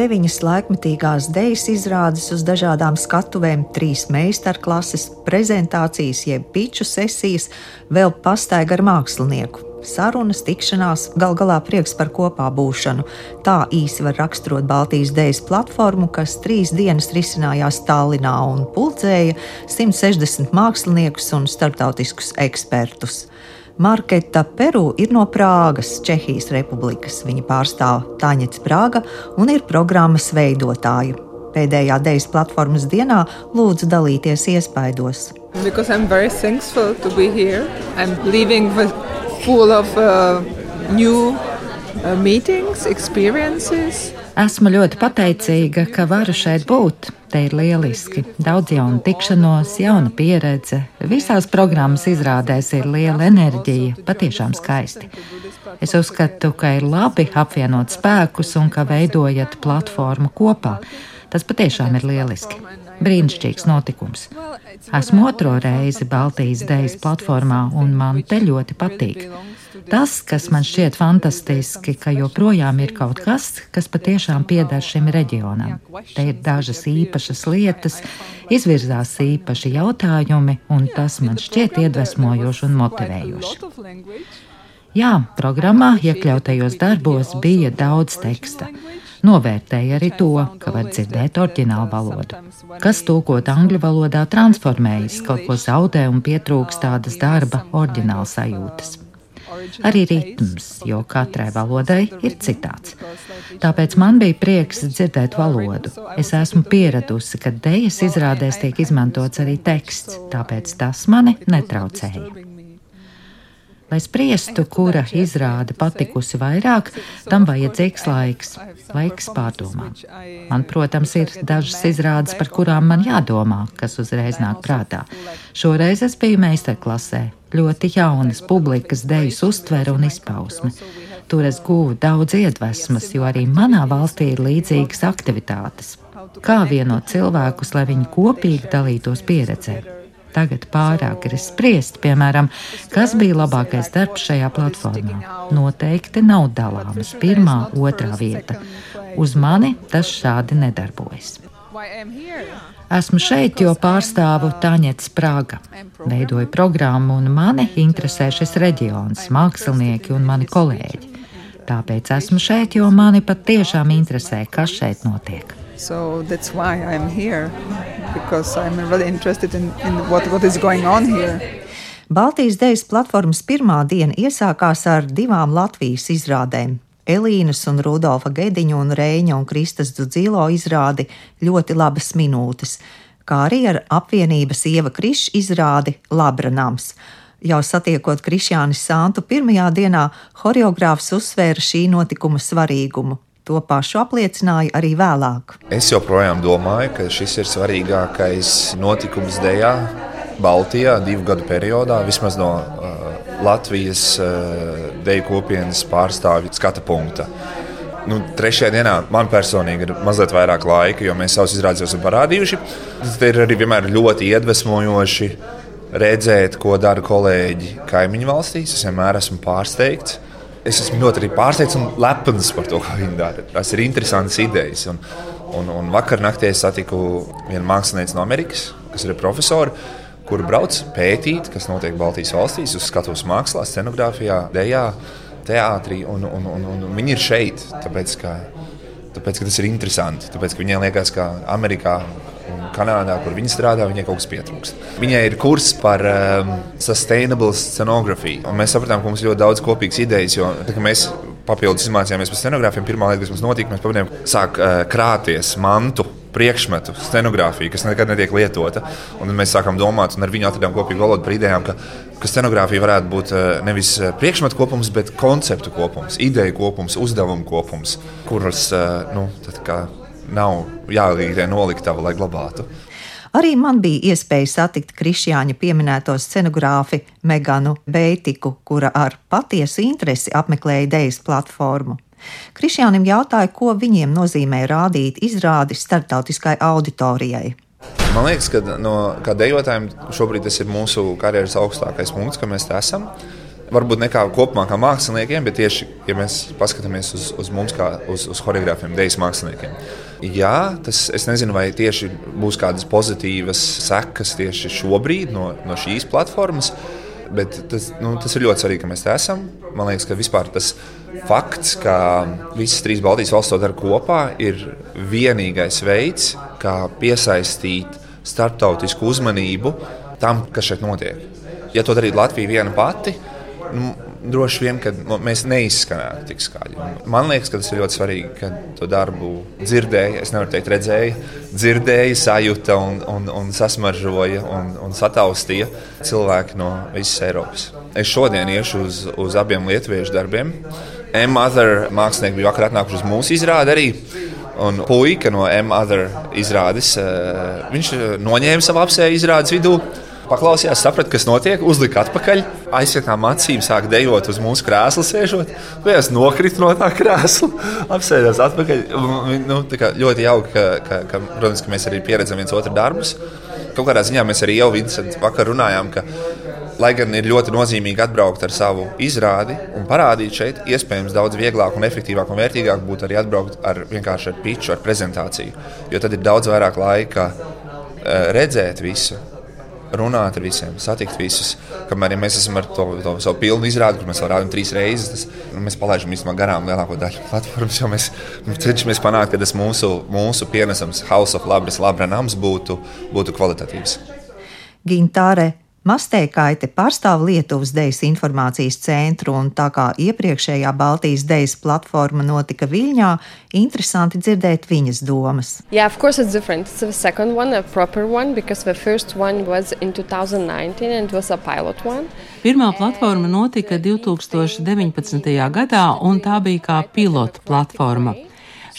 deviņas laikmetīgās dejas izrādes uz dažādām skatuvēm, trīs meistarklases, prezentācijas, jeb piču sesijas, vēl pastaiga ar mākslinieku. Sarunas, tikšanās, gal galā prieks par kopā būšanu. Tā īsi var raksturot Baltijas dēļas platformu, kas trīs dienas risinājās Tallinā un pulcēja 160 māksliniekus un starptautiskus ekspertus. Marketa Peru ir no Prāgas, Čehijas republikas. Viņa pārstāv Tāņets Prāga un ir programmas veidotāja. Pēdējā dejas platformas dienā lūdzu dalīties iespaidos. Because I'm very thankful to be here. I'm leaving full of uh, new uh, meetings, experiences. Esmu ļoti pateicīga, ka varu šeit būt. Te ir lieliski. Daudz jaunu tikšanos, jauna pieredze. Visās programmas izrādēs ir liela enerģija, patiešām skaisti. Es uzskatu, ka ir labi apvienot spēkus un ka veidojat platformu kopā. Tas patiešām ir lieliski. Brīnišķīgs notikums. Esmu otro reizi Baltijas Dejas platformā, un man te ļoti patīk. Tas, kas man šķiet fantastiski, ka joprojām ir kaut kas, kas patiešām pieder šim reģionam. Te ir dažas īpašas lietas, izvirzās īpaši jautājumi, un tas man šķiet iedvesmojoši un motivējoši. Jā, programmā iekļautajos darbos bija daudz teksta. Novērtēja arī to, ka var dzirdēt oriģinālu valodu. Kas tūkot angļu valodā transformējas, kaut ko zaudē un pietrūks tādas darba oriģināla sajūtas. Arī ritms, jo katrai valodai ir citāds. Tāpēc man bija prieks dzirdēt valodu. Es esmu pieradusi, ka dēļas izrādēs tiek izmantots arī teksts, tāpēc tas mani netraucēja. Lai spriestu, kura izrāde patikusi vairāk, tam vajadzīgs laiks, laiks pārdomām. Man, protams, ir dažas izrādes, par kurām man jādomā, kas uzreiz nāk prātā. Šoreiz es biju meistarklasē, ļoti jaunas publikas dejas uztvere un izpausme. Tur es guvu daudz iedvesmas, jo arī manā valstī ir līdzīgas aktivitātes. Kā vienot cilvēkus, lai viņi kopīgi dalītos pieredzē? Tagad pārāk ir spriest, piemēram, kas bija labākais darbs šajā platformā. Noteikti nav dalāmas pirmā, otrā vieta. Uz mani tas šādi nedarbojas. Esmu šeit, jo pārstāvu Tāņets Prāga. Veidoju programmu un mani interesē šis reģions, mākslinieki un mani kolēģi. Tāpēc esmu šeit, jo mani patiešām interesē, kas šeit notiek. So that's why I'm here, because I'm really interested in, in what, what is going on here. Baltijas Dejas platformas pirmā diena iesākās ar divām Latvijas izrādēm. Elīnas un Rudolfa Gediņa un Rēņa un Kristas Dudzīlo izrādi ļoti labas minūtes, kā arī ar apvienības Ieva Kriša izrādi Labranams. Jau satiekot Krišjāni Santu pirmajā dienā, horeogrāfs uzsvēra šī notikuma svarīgumu To pašu apliecināja arī vēlāk. Es joprojām domāju, ka šis ir svarīgākais notikums Dejā, Baltijā, divu gadu periodā, vismaz no uh, Latvijas uh, deju kopienas pārstāvju skata punkta. Nu, trešajā dienā man personīgi ir mazliet vairāk laika, jo mēs savus izrādes esam parādījuši. Tas ir arī vienmēr ļoti iedvesmojoši redzēt, ko dara kolēģi kaimiņu valstīs. Es vienmēr esmu pārsteigts es esmu ļoti pārsteigts un lepns par to, ko viņi dara. Tas ir interesants idejas. Un, un, un vakar naktī es satiku vienu mākslinieci no Amerikas, kas ir profesori, kuri brauc pētīt, kas notiek Baltijas valstīs, uz skatuves mākslā, scenogrāfijā, dejā, teātrī. Un, un, un, un viņi ir šeit, tāpēc ka, tāpēc, ka tas ir interesanti. Tāpēc, ka viņiem liekas, ka Amerikā Kanādā, kur viņi strādā, viņai kaut kas pietrūkst. Viņai ir kurs par um, sustainable scenogrāfiju. Mēs sapratām, ka mums ir ļoti daudz kopīgas idejas, jo tā, mēs papildus izmācījāmies par scenogrāfiem. Pirmā lieta, kas mums notika, mēs pamanījām, sāk uh, krāties mantu priekšmetu, scenogrāfiju, kas nekad netiek lietota. Un mēs sākām domāt, un ar viņu atradām kopīgu valodu par idejām, ka, ka scenogrāfija varētu būt uh, nevis uh, priekšmetu kopums, bet konceptu kopums, ideju kopums, uzdevumu kopums, kuras uh, nu, nav jāliek noliktava, lai glabātu. Arī man bija iespēja satikt Krišjāņa pieminēto scenogrāfi Meganu Beitiku, kura ar patiesu interesi apmeklēja idejas platformu. Krišjānam jautāja, ko viņiem nozīmē rādīt izrādi starptautiskai auditorijai. Man liekas, ka no, dejotājiem šobrīd tas ir mūsu karjeras augstākais punkts, ka mēs te esam. varbūt ne kā kopumā kā māksliniekiem, bet tieši, ja mēs paskatāmies uz, uz mums kā uz, uz choreogrāfiem, dejas māksliniekiem. Jā, tas es nezinu, vai tieši būs kādas pozitīvas sekas tieši šobrīd no, no šīs platformas, bet tas, nu, tas ir ļoti svarīgi, ka mēs te esam. Man liekas, ka vispār tas fakts, ka visas trīs Baltijas valsts to dara kopā, ir vienīgais veids, kā piesaistīt starptautisku uzmanību tam, kas šeit notiek. Ja to darītu Latvija viena pati, nu, droši vien, ka nu, mēs neizskanētu tik skaļi. Man liekas, ka tas ir ļoti svarīgi, ka to darbu dzirdēja, es nevaru teikt, redzēja, dzirdēja, sajūta un, un, un sasmaržoja un, un sataustīja cilvēki no visas Eiropas. Es šodien iešu uz, uz abiem lietuviešu darbiem. M-Other mākslinieki bija vakar atnākuši uz mūsu izrādi arī. Un puika no M-Other izrādes, eh, viņš noņēma savu apsēju izrādes vidū paklausījās, saprata, kas notiek, uzlika atpakaļ, aizsietām acīm, sāk dejot uz mūsu krēsla, sēžot. Vienkārši nokrita no tā krēsla, apsēdās atpakaļ. Nu, ļoti jauki, ka, ka, ka, protams, ka mēs arī pieredzam viens otru darbus. Kaut kādā ziņā mēs arī jau vakar runājām, ka, lai gan ir ļoti nozīmīgi atbraukt ar savu izrādi un parādīt šeit, iespējams, daudz vieglāk, un efektīvāk un vērtīgāk būtu arī atbraukt ar vienkārši ar pitču, ar prezentāciju. Jo tad ir daudz vairāk laika eh, redzēt visu, runāt ar visiem, satikt visus. Kamēr ja mēs esam ar to, to savu pilnu izrādi, kur mēs vēl rādām trīs reizes, tas, nu, mēs palaidām īstenībā garām lielāko daļu platformas. Jo mēs cenšamies panākt, ka tas mūsu, mūsu pienesums, House of Labras, Labra nams būtu, būtu kvalitatīvs. Gintāre Mastēkaite pārstāv Lietuvas dejas informācijas centru, un tā kā iepriekšējā Baltijas dejas platforma notika Viļņā, interesanti dzirdēt viņas domas. Yeah, of course it's different. It's the second one, a proper one, because the first one was in 2019 and it was a pilot one. Pirmā platforma notika 2019. gadā, un tā bija kā pilota platforma.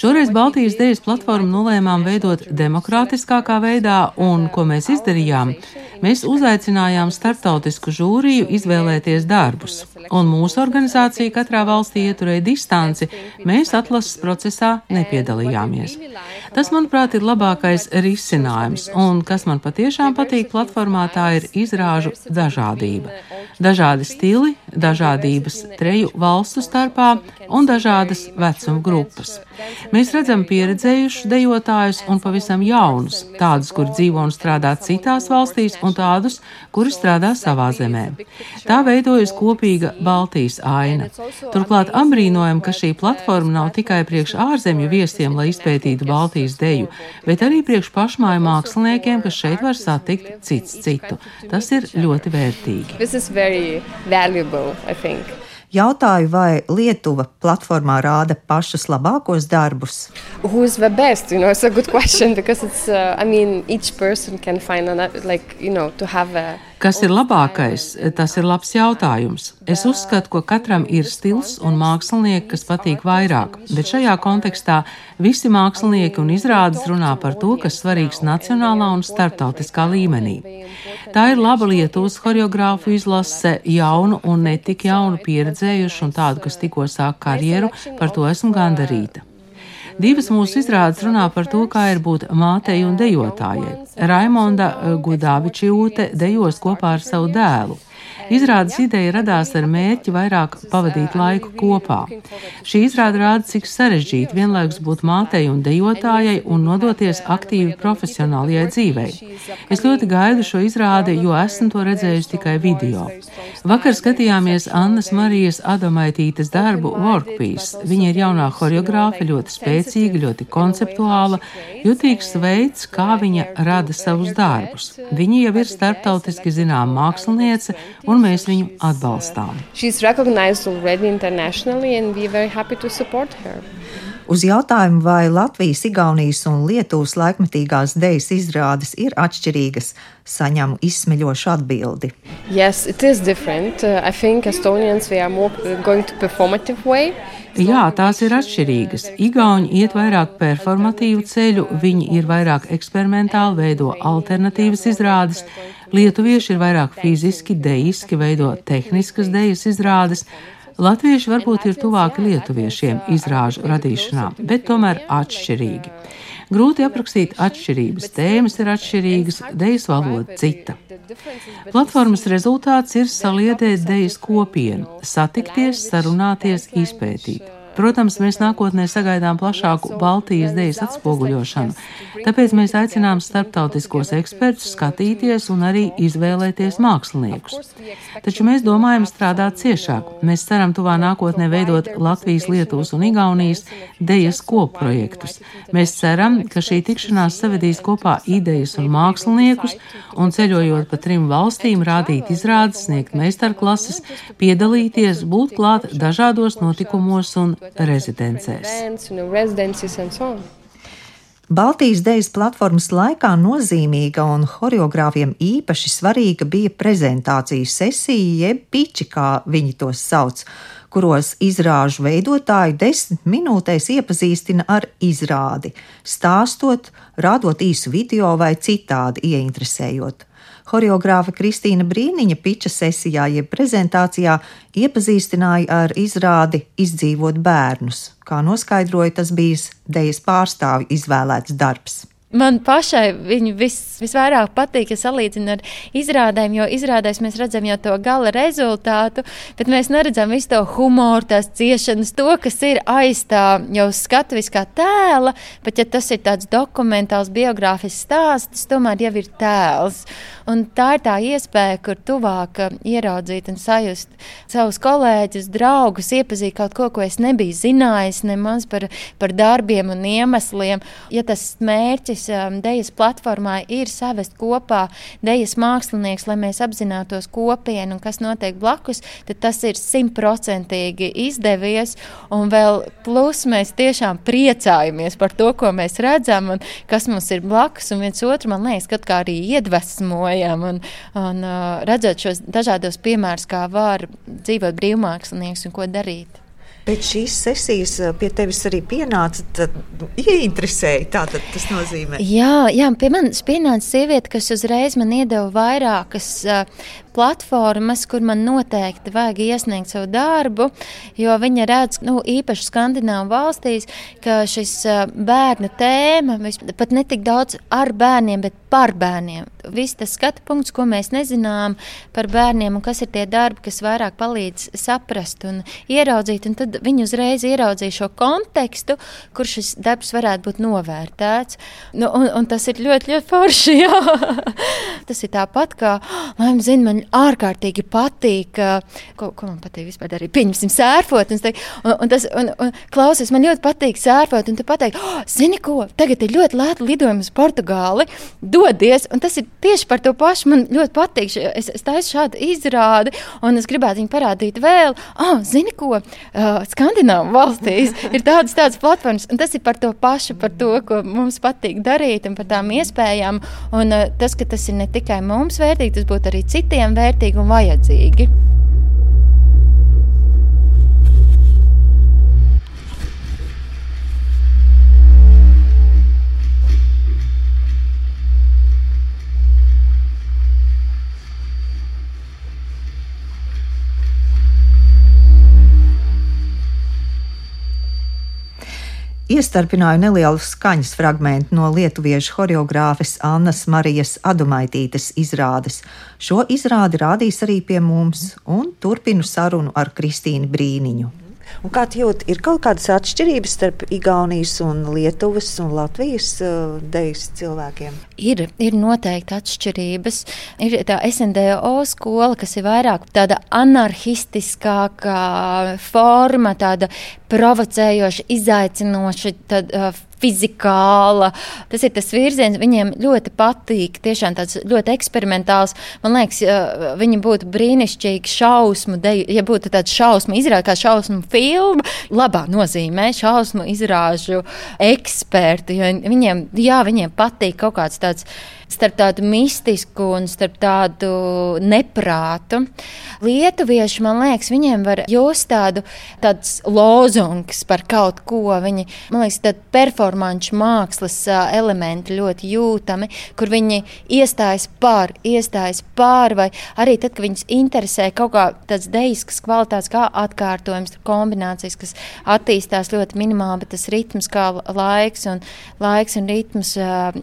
Šoreiz Baltijas Dienas platformu nolēmām veidot demokrātiskākā veidā, un ko mēs izdarījām? Mēs uzaicinājām starptautisku žūriju izvēlēties darbus, un mūsu organizācija katrā valstī ieturēja distanci, mēs atlases procesā nepiedalījāmies. Tas, manuprāt, ir labākais risinājums, un kas man patiešām patīk platformā, tā ir izrāžu dažādība. Dažādi stili, dažādības treju valstu starpā un dažādas vecuma grupas. Mēs redzam pieredzējušus dejotājus un pavisam jaunus, tādus, kur dzīvo un strādā citās valstīs, un tādus, kuri strādā savā zemē. Tā veidojas kopīga Baltijas aina. Turklāt apbrīnojam, ka šī platforma nav tikai priekš ārzemju viesiem, lai izpētītu Baltijas deju, bet arī priekš pašmāju māksliniekiem, kas šeit var satikt cits citu. Tas ir ļoti vērtīgi. Valuable, Jautāju, vai Lietuva platformā rāda pašus labākos darbus? Who's the best? You know, it's a good question because it's, uh, I mean, each person can find, an, like, you know, to have a Kas ir labākais? Tas ir labs jautājums. Es uzskatu, ka katram ir stils un mākslinieki, kas patīk vairāk, bet šajā kontekstā visi mākslinieki un izrādes runā par to, kas svarīgs nacionālā un starptautiskā līmenī. Tā ir laba Lietuvas choreogrāfu izlase, jaunu un netik jaunu pieredzējušu un tādu, kas tikko sāk karjeru, par to esmu gandarīta. Divas mūsu izrādes runā par to, kā ir būt mātei un dejotājai. Raimonda Gudāvičijūte dejos kopā ar savu dēlu. Izrādes ideja radās ar mērķi vairāk pavadīt laiku kopā. Šī izrāda rāda, cik sarežģīti vienlaikus būt mātei un dejotājai un nodoties aktīvi profesionālajai dzīvei. Es ļoti gaidu šo izrādi, jo esmu to redzējusi tikai video. Vakar skatījāmies Annas Marijas Adamaitītes darbu Workpiece. Viņa ir jaunā horeogrāfa, ļoti spēcīga, ļoti konceptuāla, jutīgs veids, kā viņa rada savus darbus. Viņa jau ir starptautiski zinām māksliniece un mēs viņu atbalstām. Uz jautājumu, vai Latvijas, Igaunijas un Lietuvas laikmetīgās dejas izrādes ir atšķirīgas, saņemu izsmeļošu atbildi. Yes, it is different. Uh, I think Estonians we are more going to performative way. Jā, tās ir atšķirīgas. Igauni iet vairāk performatīvu ceļu, viņi ir vairāk eksperimentāli, veido alternatīvas izrādes. Lietuvieši ir vairāk fiziski, dejiski, veido tehniskas dejas izrādes. Latvieši varbūt ir tuvāki lietuviešiem izrāžu radīšanā, bet tomēr atšķirīgi. Grūti aprakstīt atšķirības, tēmas ir atšķirīgas, dejas valoda cita. Platformas rezultāts ir saliedēt dejas kopienu, satikties, sarunāties, izpētīt. Protams, mēs nākotnē sagaidām plašāku Baltijas dejas atspoguļošanu, tāpēc mēs aicinām starptautiskos ekspertus skatīties un arī izvēlēties māksliniekus. Taču mēs domājam strādāt ciešāk. Mēs ceram tuvā nākotnē veidot Latvijas, Lietuvas un Igaunijas dejas kopprojektus. Mēs ceram, ka šī tikšanās savedīs kopā idejas un māksliniekus un ceļojot pa trim valstīm, rādīt izrādes, sniegt meistarklases, piedalīties, būt klāt dažādos notikumos un rezidencēs. Baltijas Dejas platformas laikā nozīmīga un horeogrāfiem īpaši svarīga bija prezentācijas sesija, jeb piči, kā viņi tos sauc, kuros izrāžu veidotāji desmit minūtēs iepazīstina ar izrādi, stāstot, rādot īsu video vai citādi ieinteresējot. Horeogrāfa Kristīna Brīniņa piča sesijā, jeb prezentācijā, iepazīstināja ar izrādi Izdzīvot bērnus. Kā noskaidroja, tas bijis dejas pārstāvju izvēlēts darbs. Man pašai viņa vis, visvairāk patīk, ja salīdzina ar izrādēm, jo izrādēs mēs redzam jau to gala rezultātu, bet mēs neredzam visu to humoru, tās ciešanas, to, kas ir aiz tā jau skatuviskā tēla, bet ja tas ir tāds dokumentāls, biogrāfisks stāsts, tomēr jau ir tēls. Un tā ir tā iespēja, kur tuvāk uh, ieraudzīt un sajust savus kolēģus, draugus, iepazīt kaut ko, ko es nebiju zinājis nemaz par, par darbiem un iemesliem. Ja tas mērķis mērķis um, Dejas platformā ir savest kopā Dejas mākslinieks, lai mēs apzinātos kopienu un kas notiek blakus, tad tas ir simtprocentīgi izdevies. Un vēl plus mēs tiešām priecājamies par to, ko mēs redzam un kas mums ir blakus. Un viens otru, man liekas, kā arī iedvesmojam un, un uh, redzot šos dažādos piemērus, kā var dzīvot brīvmākslinieks un ko darīt. Pēc šīs sesijas eh, pie tevis arī pienāca, tad nu, ieinteresēja. Tā tas nozīmē. Jā, jā, pie manis pienāca sieviete, kas uzreiz man iedeva vairākas uh, platformas, kur man noteikti vajag iesniegt savu darbu, jo viņa redz, nu, īpaši Skandināvu valstīs, ka šis uh, bērnu tēma pat ne tik daudz ar bērniem, bet par bērniem. Viss tas skatu punkts, ko mēs nezinām par bērniem, un kas ir tie darbi, kas vairāk palīdz saprast un ieraudzīt. Un tad viņi uzreiz ieraudzīja šo kontekstu, kur šis darbs varētu būt novērtēts. Nu, un, un tas ir ļoti, ļoti forši. tas ir tāpat kā, lai zina, man ārkārtīgi patīk, ko, ko man patīk vispār darīt. Pieņemsim, sērfot. Un, teik, un, un tas, un, un, klausies, man ļoti patīk sērfot. Un tu pateici, oh, zini ko, tagad ir ļoti lēta lidojuma uz Portugāli. Dodies, un tas ir tieši par to pašu. Man ļoti patīk. Es, es taisu šādu izrādi, un es gribētu viņu parādīt vēl. Oh, zini ko, uh, Skandināvu valstīs ir tādas, tādas platformas, un tas ir par to pašu, par to, ko mums patīk darīt un par tām iespējām. Un uh, tas, ka tas ir ne tikai mums vērtīgi, tas būtu arī citiem vērtīgi un vajadzīgi. Iestarpināju nelielu skaņas fragment no lietuviešu horeogrāfes Annas Marijas Adumaitītes izrādes. Šo izrādi rādīs arī pie mums, un turpinu sarunu ar Kristīnu Brīniņu. Un kā jūt, ir kaut kādas atšķirības starp Igaunijas, un Lietuvas un Latvijas uh, dejas cilvēkiem? Ir, ir noteikti atšķirības. Ir tā SNDO skola, kas ir vairāk tāda anarchistiskāka forma, tāda provocējoša, izaicinoša. Tad, uh, fizikāla. Tas ir tas virziens, viņiem ļoti patīk. Tiešām tāds ļoti eksperimentāls. Man liekas, viņi būtu brīnišķīgi šausmu, deju, ja būtu tāds šausmu izrāde, kā šausmu filma, labā nozīmē šausmu izrāžu eksperti. Viņiem, jā, viņiem patīk kaut kāds tāds starp tādu mistisku un starp tādu neprātu. Lietuvieši, man liekas, viņiem var just tādu lozungus par kaut ko. Viņi, man liekas, tādi performanču mākslas elementi ļoti jūtami, kur viņi iestājas par, iestājas pār, vai arī tad, kad viņus interesē kaut kā tāds deisks kvalitātes, kā atkārtojums, kombinācijas, kas attīstās ļoti minimāli, bet tas ritms kā laiks un, laiks un ritms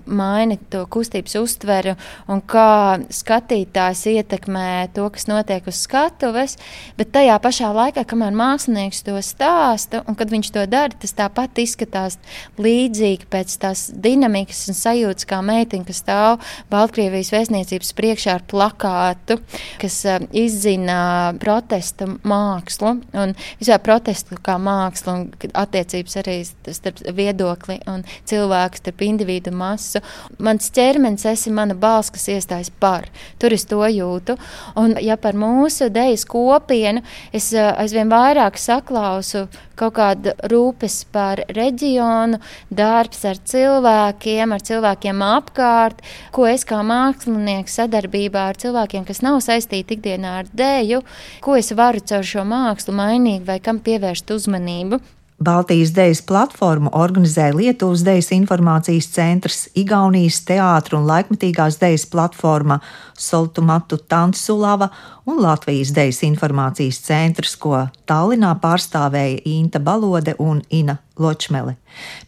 maina to kustības uztveru un kā skatītājs ietekmē to, kas notiek uz skatuves, bet tajā pašā laikā, kamēr mākslinieks to stāsta, un kad viņš to dara, tas tāpat izskatās līdzīgi pēc tās dinamikas un sajūtas, kā meitiņa, kas stāv Baltkrievijas vēstniecības priekšā ar plakātu, kas uh, izzina protesta mākslu un vispār protestu kā mākslu un attiecības arī starp viedokli un cilvēku, starp individu masu. Mans ķermenis esi mana balss, kas iestājas par. Tur es to jūtu. Un, ja par mūsu dejas kopienu, es eh, aizvien vairāk saklausu kaut kādu rūpes par reģionu, darbs ar cilvēkiem, ar cilvēkiem apkārt, ko es kā mākslinieks sadarbībā ar cilvēkiem, kas nav saistīti ikdienā ar dēju, ko es varu caur šo mākslu mainīt vai kam pievērst uzmanību. Baltijas Dejas platformu organizē Lietuvas Dejas informācijas centrs, Igaunijas teātru un laikmatīgās dejas platforma Soltumatu Tansulava un Latvijas Dejas informācijas centrs, ko Tallinā pārstāvēja Inta Balode un Ina Ločmele.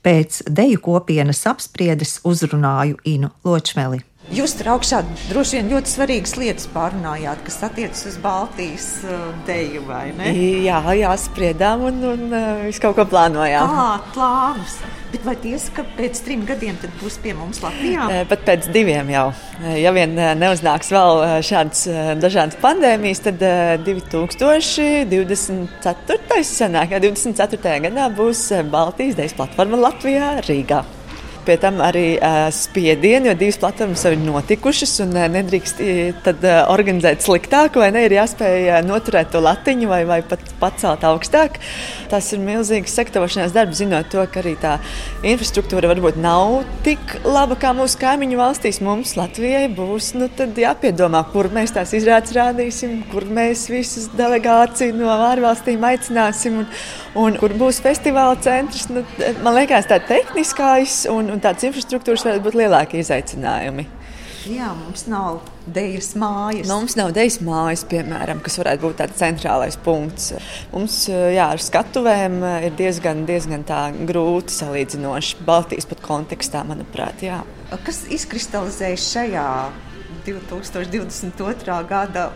Pēc deju kopienas apspriedes uzrunāju Inu Ločmeli. Jūs tur augšā droši vien ļoti svarīgas lietas pārunājāt, kas attiecas uz Baltijas uh, deju, vai ne? Jā, jā spriedām un, un uh, visu kaut ko plānojām. Tā, plānus. Bet vai tiesa, ka pēc trim gadiem būs pie mums Latvijā? Pat pēc diviem jau. Ja vien neuznāks vēl šādas dažādas pandēmijas, tad 2024. Sanāk, jā, 24. gadā būs Baltijas dejas platforma Latvijā, Rīgā pie tam arī spiedienu, jo divas platformas jau ir notikušas un nedrīkst tad, organizēt sliktāk, vai ne? Ir jāspēj noturēt to latiņu vai, vai pat pacelt augstāk. Tas ir milzīgs sagatavošanās darbs, zinot to, ka arī tā infrastruktūra varbūt nav tik laba kā mūsu kaimiņu valstīs. Mums Latvijai būs nu, jāpiedomā, kur mēs tās izrādes rādīsim, kur mēs visus delegāciju no ārvalstīm aicināsim un, un kur būs festivāla centrs. Nu, man liekas, tā tehniskais un, un un tādas infrastruktūras varētu būt lielāki izaicinājumi. Jā, mums nav dēļas mājas. Nu, mums nav dēļas mājas, piemēram, kas varētu būt tāds centrālais punkts. Mums jā, ar skatuvēm ir diezgan, diezgan grūti salīdzinoši Baltijas pat kontekstā, manuprāt. Jā. Kas izkristalizējas šajā 2022. gada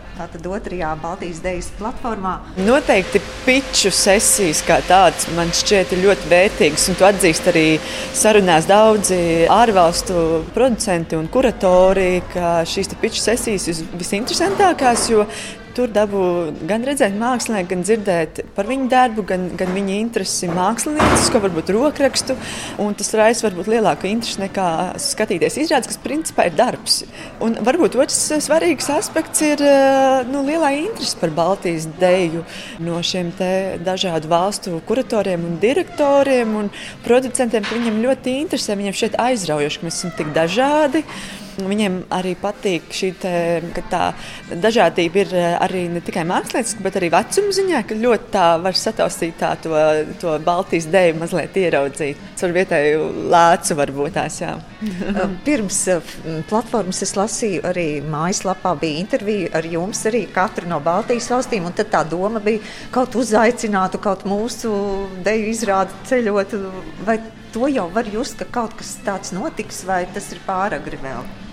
otrajā Baltijas Dejas platformā. Noteikti pitču sesijas kā tādas man šķiet ļoti vērtīgas, un to atzīst arī sarunās daudzi ārvalstu producenti un kuratori, ka šīs pitču sesijas ir visinteresantākās, jo Tur dabū gan redzēt mākslinieku, gan dzirdēt par viņu darbu, gan, gan viņa interesi māksliniecisko, varbūt rokrakstu. Tas raisa varbūt lielāku interesi nekā skatīties izrādes, kas principā ir darbs. Un varbūt otrs svarīgs aspekts ir nu, lielā interese par Baltijas deju no šiem dažādu valstu kuratoriem un direktoriem un producentiem. Viņiem ļoti interesē, viņiem šķiet aizraujoši, ka mēs esam tik dažādi. Viņiem arī patīk šī te, dažādība ir eh, arī ne tikai mākslinieciska, bet arī vecuma ziņā, ka ļoti tā var sataustīt tā, to, to Baltijas deju, mazliet ieraudzīt. Ar vietēju lēcu varbūt tās. Jā. Pirms eh, platformas es lasīju arī mājaslapā, bija intervija ar jums, arī katru no Baltijas valstīm. Tad tā doma bija kaut uzaicinātu, kaut mūsu deju izrādi ceļot. Vai to jau var just, ka kaut kas tāds notiks, vai tas ir pāragri vēl?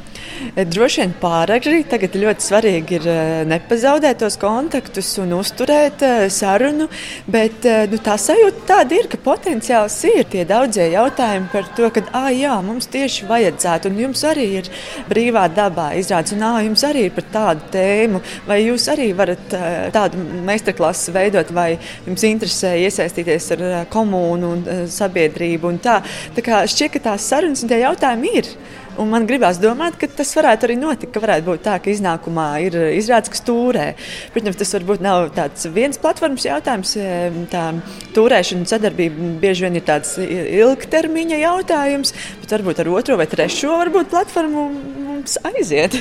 Eh, droši vien pāragri. Tagad ļoti svarīgi ir eh, nepazaudēt tos kontaktus un uzturēt eh, sarunu. Bet nu, tā sajūta tāda ir, ka potenciāls ir tie daudzie jautājumi par to, ka ah, jā, mums tieši vajadzētu, un jums arī ir brīvā dabā izrādes, un ah, jums arī ir par tādu tēmu, vai jūs arī varat tādu meistarklasu veidot, vai jums interesē iesaistīties ar komūnu un sabiedrību. Un tā. tā kā šķiet, ka tās sarunas un tie jautājumi ir. Un man gribās domāt, ka tas varētu arī notikt. Ka varētu būt tā, ka iznākumā ir izrādes, kas turē. Protams, tas varbūt nav tāds viens platformas jautājums. Tā turēšana un sadarbība bieži vien ir tāds ilgtermiņa jautājums, bet varbūt ar otro vai trešo varbūt platformu protams, aiziet.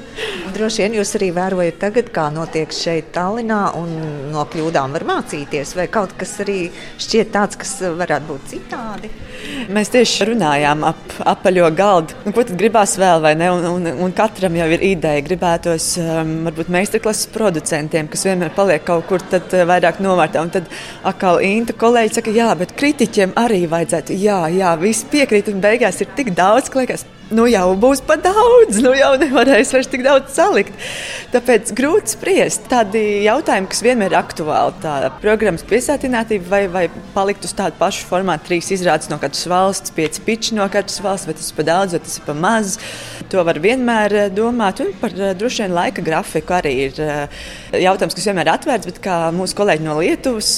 Droši vien jūs arī vērojat tagad, kā notiek šeit Tallinā, un no kļūdām var mācīties, vai kaut kas arī šķiet tāds, kas varētu būt citādi. Mēs tieši runājām ap apaļo galdu. Ko tad gribās vēl, vai ne? Un, un, un katram jau ir ideja. Gribētos um, varbūt meistarklases producentiem, kas vienmēr paliek kaut kur tad, uh, vairāk novārtā. Un tad atkal Inta kolēģi saka, jā, bet kritiķiem arī vajadzētu. Jā, jā, viss piekrīt, un beigās ir tik daudz, ka liekas, nu jau būs pa daudz, nu jau nevarēs vairs tik daudz salikt. Tāpēc grūti spriest. Tādi jautājumi, kas vienmēr ir aktuāli, tā programmas piesātinātība vai, vai palikt uz tādu pašu formātu, trīs izrādes no katras valsts, pieci piči no katras valsts, vai tas ir pa daudz, vai tas ir pa maz. To var vienmēr eh, domāt, un par eh, droši vien laika grafiku arī ir eh, jautājums, kas vienmēr ir atvērts, bet kā mūsu kolēģi no Lietuvas,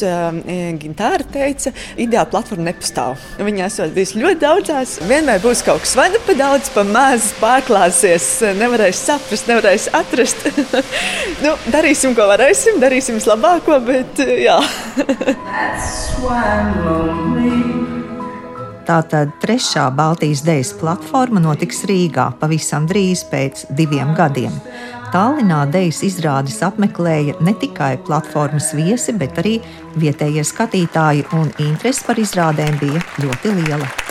Gintāra teica, ideāla platforma nepastāv. Viņa esot bijusi ļoti daudzās, vienmēr būs kaut kas vai nu pa daudz, pa maz pārklāsies, nevarēs saprast, nevarēs atrast. nu, darīsim, ko varēsim, darīsim vislabāko, bet jā. Tātad trešā Baltijas Dēļas platforma notiks Rīgā pavisam drīz pēc diviem gadiem. Tallinā Dēļas izrādes apmeklēja ne tikai platformas viesi, bet arī vietējie skatītāji, un interese par izrādēm bija ļoti liela.